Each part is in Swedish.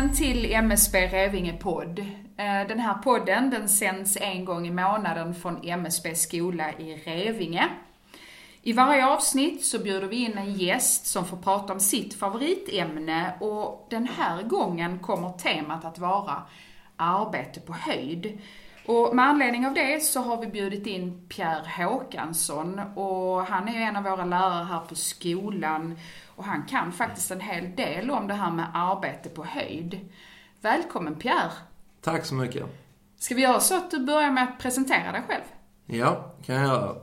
Välkommen till MSB Revinge podd. Eh, den här podden den sänds en gång i månaden från MSB skola i Revinge. I varje avsnitt så bjuder vi in en gäst som får prata om sitt favoritämne och den här gången kommer temat att vara arbete på höjd. Och med anledning av det så har vi bjudit in Pierre Håkansson och han är ju en av våra lärare här på skolan och han kan faktiskt en hel del om det här med arbete på höjd. Välkommen Pierre! Tack så mycket. Ska vi göra så att du börjar med att presentera dig själv? Ja, kan jag göra.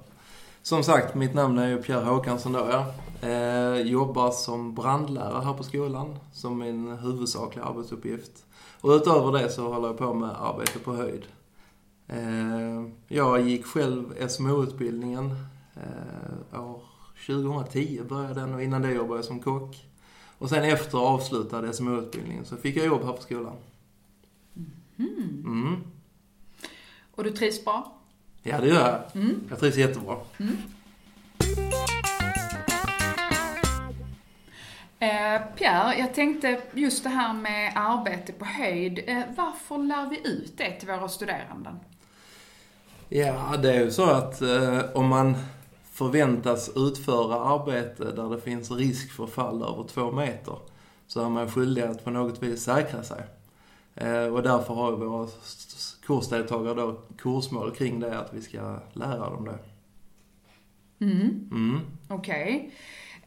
Som sagt, mitt namn är ju Pierre Håkansson då, ja. Eh, jobbar som brandlärare här på skolan, som min huvudsakliga arbetsuppgift. Och utöver det så håller jag på med arbete på höjd. Eh, jag gick själv SMO-utbildningen eh, år 2010 började den och innan det jobbade jag som kock. Och sen efter avslutad SMO-utbildningen så fick jag jobb här på skolan. Mm. Mm. Och du trivs bra? Ja, det gör jag. Mm. Jag trivs jättebra. Eh, Pierre, jag tänkte just det här med arbete på höjd. Eh, varför lär vi ut det till våra studeranden? Ja, det är ju så att eh, om man förväntas utföra arbete där det finns risk för fall över två meter så är man skyldig att på något vis säkra sig. Eh, och därför har ju våra kursdeltagare då kursmål kring det, att vi ska lära dem det. Mm. Mm. Okej.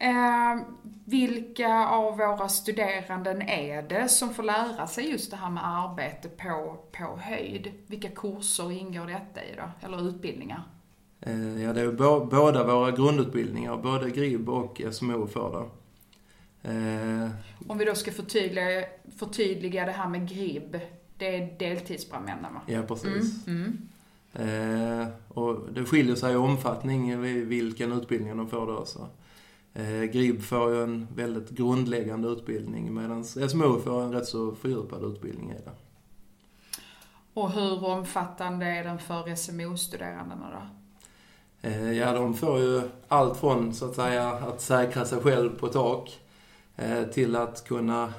Eh, vilka av våra studeranden är det som får lära sig just det här med arbete på, på höjd? Vilka kurser ingår detta i då? Eller utbildningar? Eh, ja, det är bå- båda våra grundutbildningar, både GRIB och SMO får det. Eh, Om vi då ska förtydliga, förtydliga det här med GRIB. Det är deltidsbrandmännen va? ja, precis. Mm. Eh, och det skiljer sig i omfattning vilken utbildning de får då. Så. Eh, GRIB får ju en väldigt grundläggande utbildning medan SMO får en rätt så fördjupad utbildning i det. Och hur omfattande är den för SMO-studerandena då? Eh, ja, de får ju allt från så att säga att säkra sig själv på tak eh, till att kunna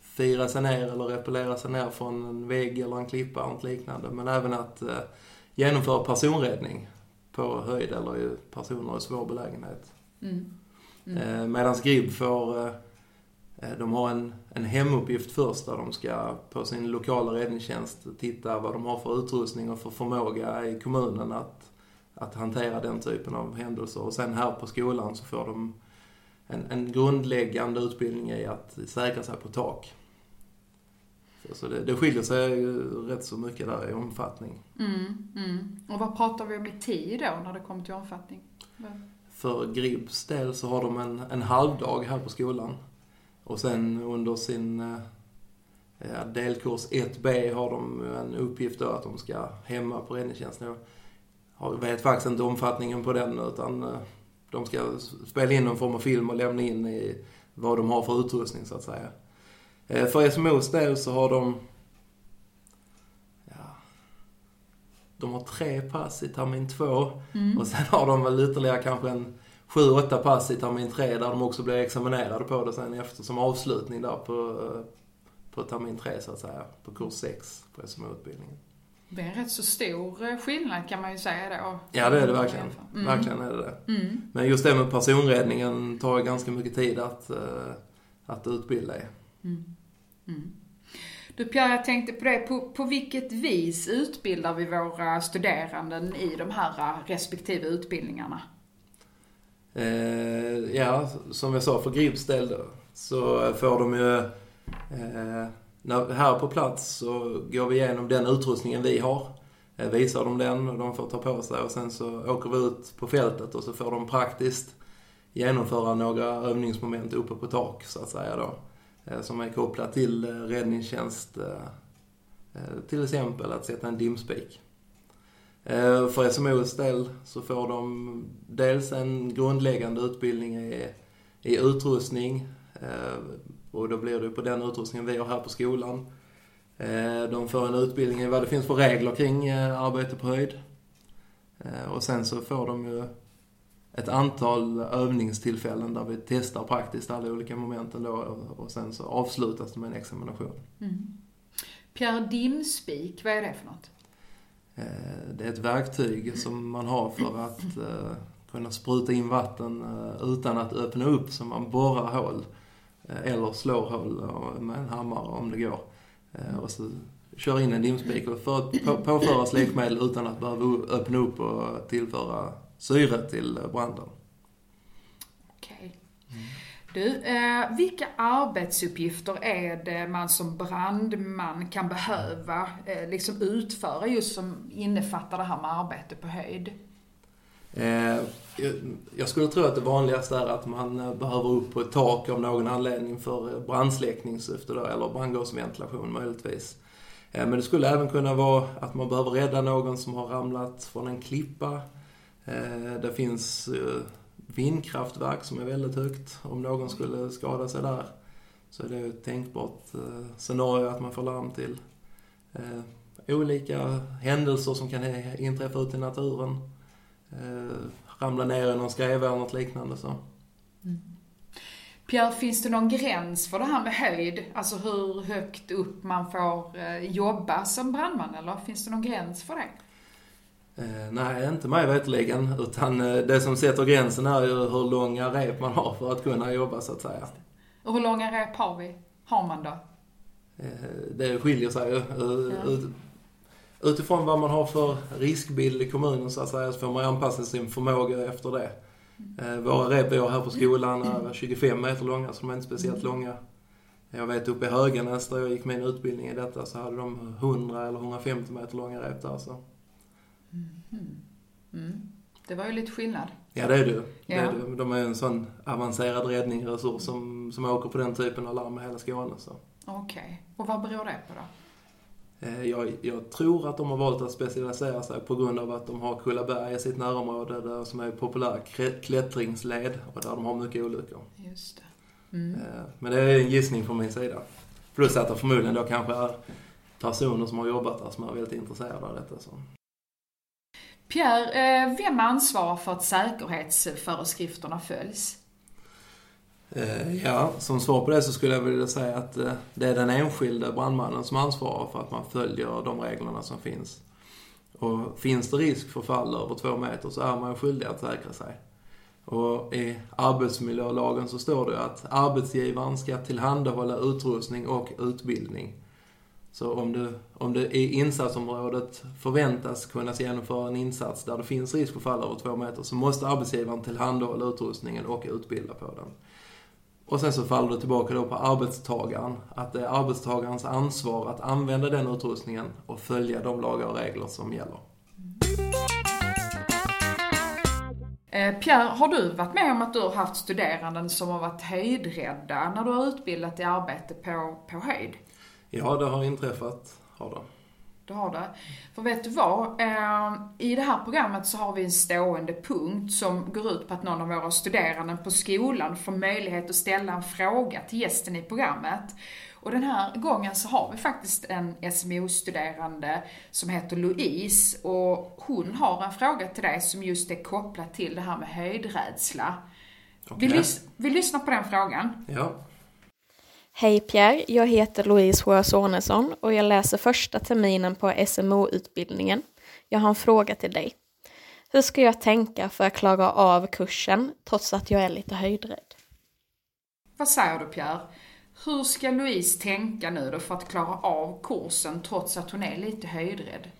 fira sig ner eller repellera sig ner från en vägg eller en klippa och liknande. Men även att genomföra personräddning på höjd eller i personer i svår belägenhet. Mm. Mm. Eh, Medan GRIB får, eh, eh, de har en, en hemuppgift först där de ska på sin lokala räddningstjänst titta vad de har för utrustning och för förmåga i kommunen att, att hantera den typen av händelser. Och sen här på skolan så får de en, en grundläggande utbildning i att säkra sig på tak. Så, det, det skiljer sig ju rätt så mycket där i omfattning. Mm. Mm. Och vad pratar vi om i tid då när det kommer till omfattning? För GRIBs del så har de en, en halvdag här på skolan. Och sen under sin eh, delkurs 1B har de en uppgift då att de ska hemma på räddningstjänsten. Jag vet faktiskt inte omfattningen på den utan eh, de ska spela in någon form av film och lämna in i vad de har för utrustning så att säga. Eh, För SMOs del så har de de har tre pass i termin två. Mm. Och sen har de väl ytterligare kanske en sju, åtta pass i termin tre där de också blir examinerade på det sen efter som avslutning där på, på termin tre så att säga. På kurs sex på SMO-utbildningen. Det är en rätt så stor eh, skillnad kan man ju säga då. Ja det är det verkligen. Mm. Verkligen är det det. Mm. Men just det med personräddningen tar ganska mycket tid att, eh, att utbilda i. Mm. Du Pierre, jag tänkte på det. På, på vilket vis utbildar vi våra studeranden i de här eh, respektive utbildningarna? Eh, ja, som jag sa för Gribs del då, så får de ju... Eh, när, här på plats så går vi igenom den utrustningen vi har. Eh, visar dem den och de får ta på sig och sen så åker vi ut på fältet och så får de praktiskt genomföra några övningsmoment uppe på tak så att säga då. Eh, som är kopplat till eh, räddningstjänst. Eh, till exempel att sätta en dimspik. För SMOs del så får de dels en grundläggande utbildning i, i utrustning. Och då blir det på den utrustningen vi har här på skolan. De får en utbildning i vad det finns för regler kring arbete på höjd. Och sen så får de ju ett antal övningstillfällen där vi testar praktiskt alla olika momenten då och sen så avslutas det med en examination. Mm. Pierre Dimspik, vad är det för något? Eh, det är ett verktyg som man har för att eh, kunna spruta in vatten eh, utan att öppna upp så man borrar hål. Eller slår hål med en hammare om det går. Och så kör in en dimspik för att påföra släckmedel utan att behöva öppna upp och tillföra syre till branden. Okej. Du, eh, vilka arbetsuppgifter är det man som brandman kan behöva eh, liksom utföra just som innefattar det här med arbete på höjd? Eh, jag skulle tro att det vanligaste är att man eh, behöver upp på ett tak av någon anledning för brandsläckningssyfte eller brandgasventilation möjligtvis. Men det skulle även kunna vara att man behöver rädda någon som har ramlat från en klippa. Eh, det finns eh, vindkraftverk som är väldigt högt. Om någon skulle skada sig där så är det ett tänkbart eh, scenario att man får larm till. Olika händelser som kan inträffa ute i naturen. Ramla ner i någon skreva eller något liknande så. Mm. Pierre, finns det någon gräns för det här med höjd? Alltså hur högt upp man får jobba som brandman eller finns det någon gräns för det? Eh, nej, inte mig veterligen. Utan eh, det som sätter gränsen är ju hur långa rep man har för att kunna jobba så att säga. Och hur långa rep har vi? Har man då? Eh, det skiljer sig ju. Ja. Utifrån vad man har för riskbild i kommunen så att säga så får man anpassa sin förmåga efter det. Våra rep vi har här på skolan är 25 meter långa så de är inte speciellt mm. långa. Jag vet uppe i Höganäs där jag gick min utbildning i detta så hade de 100 eller 150 meter långa rep där. Så. Mm. Mm. Det var ju lite skillnad. Ja, det är det ja. det. Är De är en sån avancerad räddningsresurs som, som åker på den typen av larm i hela Skåne. Okej. Okay. Och vad beror det på då? Eh, jag, jag, tror att de har valt att specialisera sig på grund av att de har Kullaberg i sitt närområde där, som är populär klättringsled och där de har mycket olyckor. Just det. Mm. Eh, men det är en gissning från min sida. Plus att det förmodligen då kanske är personer som har jobbat där som är väldigt intresserade av detta. Så. Pierre, eh, vem ansvarar för att säkerhetsföreskrifterna följs? Eh, ja, som svar på det så skulle jag vilja säga att eh, det är den enskilde brandmannen som ansvarar för att man följer de reglerna som finns. Och finns det risk för fall över två meter så är man skyldig att säkra sig. Och i arbetsmiljölagen så står det att arbetsgivaren ska tillhandahålla utrustning och utbildning så om du, om du i insatsområdet förväntas kunna genomföra en insats där det finns risk för fall över två meter så måste arbetsgivaren tillhandahålla utrustningen och utbilda på den. Och sen så faller det tillbaka då på arbetstagaren. Att det är arbetstagarens ansvar att använda den utrustningen och följa de lagar och regler som gäller. Eh, Pierre, har du varit med om att du har haft studeranden som har varit höjdrädda när du har utbildat i arbete på, på höjd? Ja, det har inträffat, har det. Det har det. För vet du vad? Eh, I det här programmet så har vi en stående punkt som går ut på att någon av våra studerande på skolan får möjlighet att ställa en fråga till gästen i programmet. Och den här gången så har vi faktiskt en SMO-studerande som heter Louise och hon har en fråga till dig som just är kopplad till det här med höjdrädsla. Okay. Vi, lys vi lyssnar på den frågan. Ja. Hej Pierre, jag heter Louise Sjös Ånesson och jag läser första terminen på SMO-utbildningen. Jag har en fråga till dig. Hur ska jag tänka för att klara av kursen trots att jag är lite höjdrädd? Vad säger du Pierre? Hur ska Louise tänka nu då för att klara av kursen trots att hon är lite höjdrädd?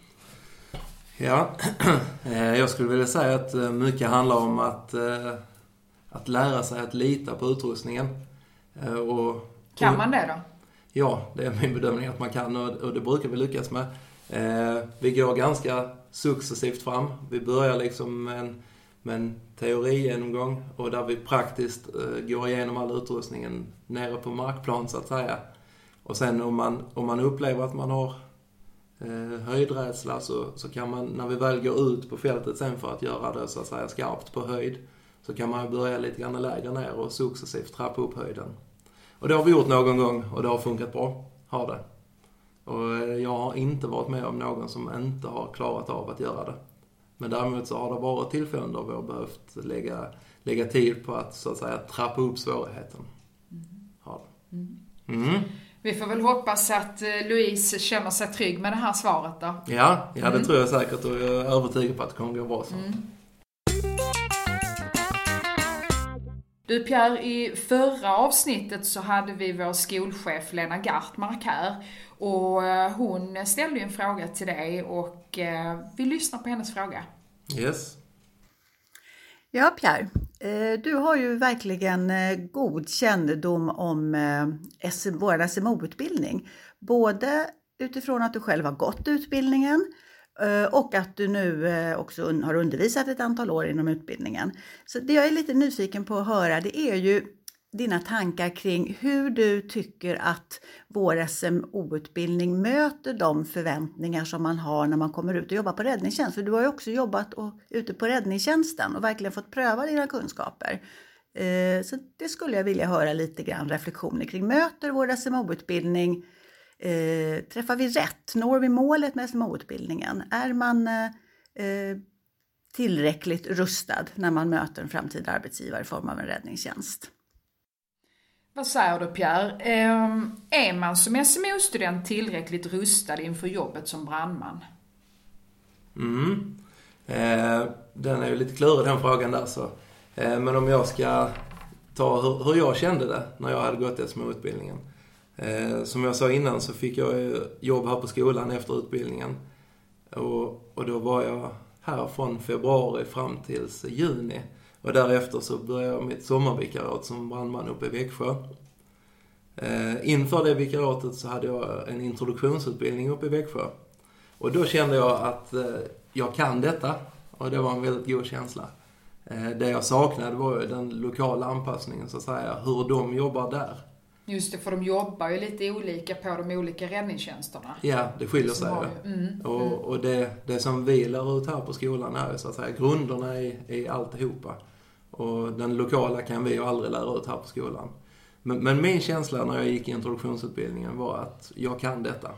Ja, eh, jag skulle vilja säga att eh, mycket handlar om att, eh, att lära sig att lita på utrustningen. Och kan man det då? Ja, det är min bedömning att man kan och det brukar vi lyckas med. Eh, vi går ganska successivt fram. Vi börjar liksom med en, med en teorigenomgång och där vi praktiskt eh, går igenom all utrustningen nere på markplan så att säga. Och sen om man, om man upplever att man har eh, höjdrädsla så, så kan man, när vi väl går ut på fältet sen för att göra det så att säga skarpt på höjd, så kan man börja lite grann lägre ner och successivt trappa upp höjden. Och det har vi gjort någon gång och det har funkat bra. Har det. Och eh, jag har inte varit med om någon som inte har klarat av att göra det. Men däremot så har det varit tillfällen då vi har behövt lägga, lägga tid på att så att säga trappa upp svårigheten. Ja. Mm. Vi får väl hoppas att eh, Louise känner sig trygg med det här svaret då. Ja, ja det tror jag säkert och jag är övertygad på att det kommer gå bra så. Du Pierre, i förra avsnittet så hade vi vår skolchef Lena Gartmark här. Och eh, hon ställde en fråga till dig och eh, vi lyssnar på hennes fråga. Yes. Ja, Pierre. eh, Du har ju verkligen god kännedom om vår SMO-utbildning. Både utifrån att du själv har gått utbildningen Eh, och att du nu eh, också har undervisat ett antal år inom utbildningen. Så det jag är lite nyfiken på att höra det är ju dina tankar kring hur du tycker att vår SMO-utbildning möter de förväntningar som man har när man kommer ut och jobbar på räddningstjänst. För du har ju också jobbat och, ute på räddningstjänsten och verkligen fått pröva dina kunskaper. Eh, så det skulle jag vilja höra lite grann reflektioner kring. Möter vår SMO-utbildning Eh, träffar vi rätt? Når vi målet med SMO-utbildningen? Är man eh, eh, tillräckligt rustad när man möter en framtida arbetsgivare i form av en räddningstjänst? Vad säger du Pierre? Ehm, är man som SMO-student tillräckligt rustad inför jobbet som brandman? Mm. Eh, den är ju lite klurig den frågan där så. Eh, men om jag ska ta hur, hur jag kände det när jag hade gått SMO-utbildningen. Eh, som jag sa innan så fick jag eh, jobb här på skolan efter utbildningen. Och, och då var jag här från februari fram till juni. Och därefter så började jag mitt sommarvikariat som brandman uppe i Växjö. Eh, inför det vikariatet så hade jag en introduktionsutbildning uppe i Växjö. Och då kände jag att jag kan detta och det var en väldigt god känsla. Det jag saknade var ju den lokala anpassningen så att säga, hur de jobbar där. Just det, för de jobbar ju lite olika på de olika räddningstjänsterna. Ja, det skiljer sig ju. mm, Och, och det, det som vi lär ut här på skolan är så att säga grunderna i, i alltihopa. Och den lokala kan vi ju aldrig lära ut här på skolan. Men, men min känsla när jag gick introduktionsutbildningen var att jag kan detta.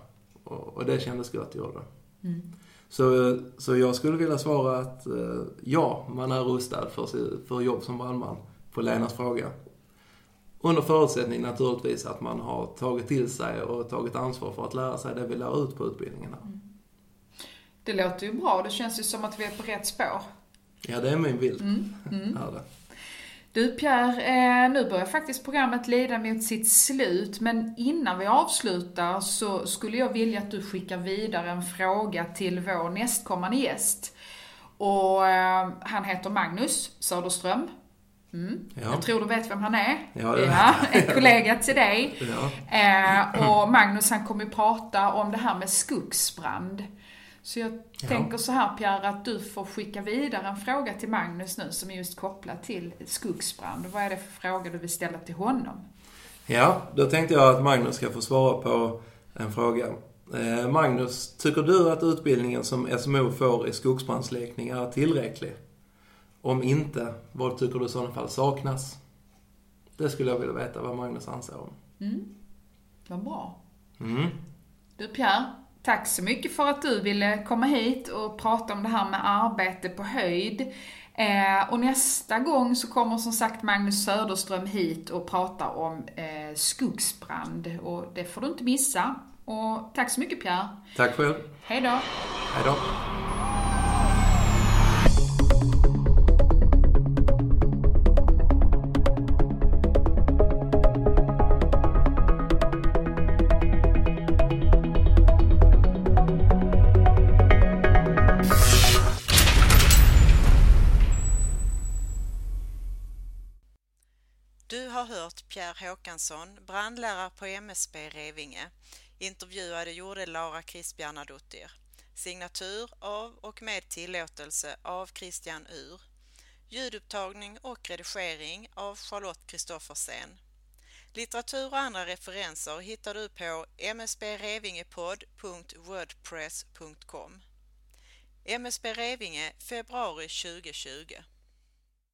Och, och det kändes gott, gjorde det. Mm. Så, så jag skulle vilja svara att eh, ja, man är rustad för, för jobb som brandman på Lenas fråga. Under förutsättning naturligtvis att man har tagit till sig och tagit ansvar för att lära sig det vi lär ut på utbildningen. här. Det låter ju bra, det känns ju som att vi är på rätt spår. Ja, det är min bild. Mm, mm. Det. Du Pierre, eh, nu börjar faktiskt programmet lida mot sitt slut, men innan vi avslutar så skulle jag vilja att du skickar vidare en fråga till vår nästkommande gäst. Och eh, han heter Magnus Söderström. Mm. Ja. Jag tror du vet vem han är. Ja, ja, en kollega till dig. Ja. Eh, och Magnus han kommer ju prata om det här med skogsbrand. Så jag Ja. tänker så här Pierre, att du får skicka vidare en fråga till Magnus nu som är just kopplad till skogsbrand. Vad är det för fråga du vill ställa till honom? ja, då tänkte jag att Magnus ska få svara på en fråga. Eh, Magnus, tycker du att utbildningen som SMO får i skogsbrandssläckning är tillräcklig? Om inte, vad tycker du i sådana fall saknas? Det skulle jag vilja veta vad Magnus anser om. Mm. Vad bra. Mm. Du Pierre, tack så mycket för att du ville komma hit och prata om det här med arbete på höjd. Eh, och nästa gång så kommer som sagt Magnus Söderström hit och pratar om eh, skogsbrand. Och det får du inte missa. Och tack så mycket Pierre. Tack själv. Hej då. Hej då. Du har hört Pierre Håkansson, brandlärare på MSB Revinge. Intervjuade gjorde Lara Christianadottir. Signatur av och med tillåtelse av Christian Ur. Ljudupptagning och redigering av Charlotte Kristoffersen. Litteratur och andra referenser hittar du på msbrevingepodd.wordpress.com. MSB Revinge februari 2020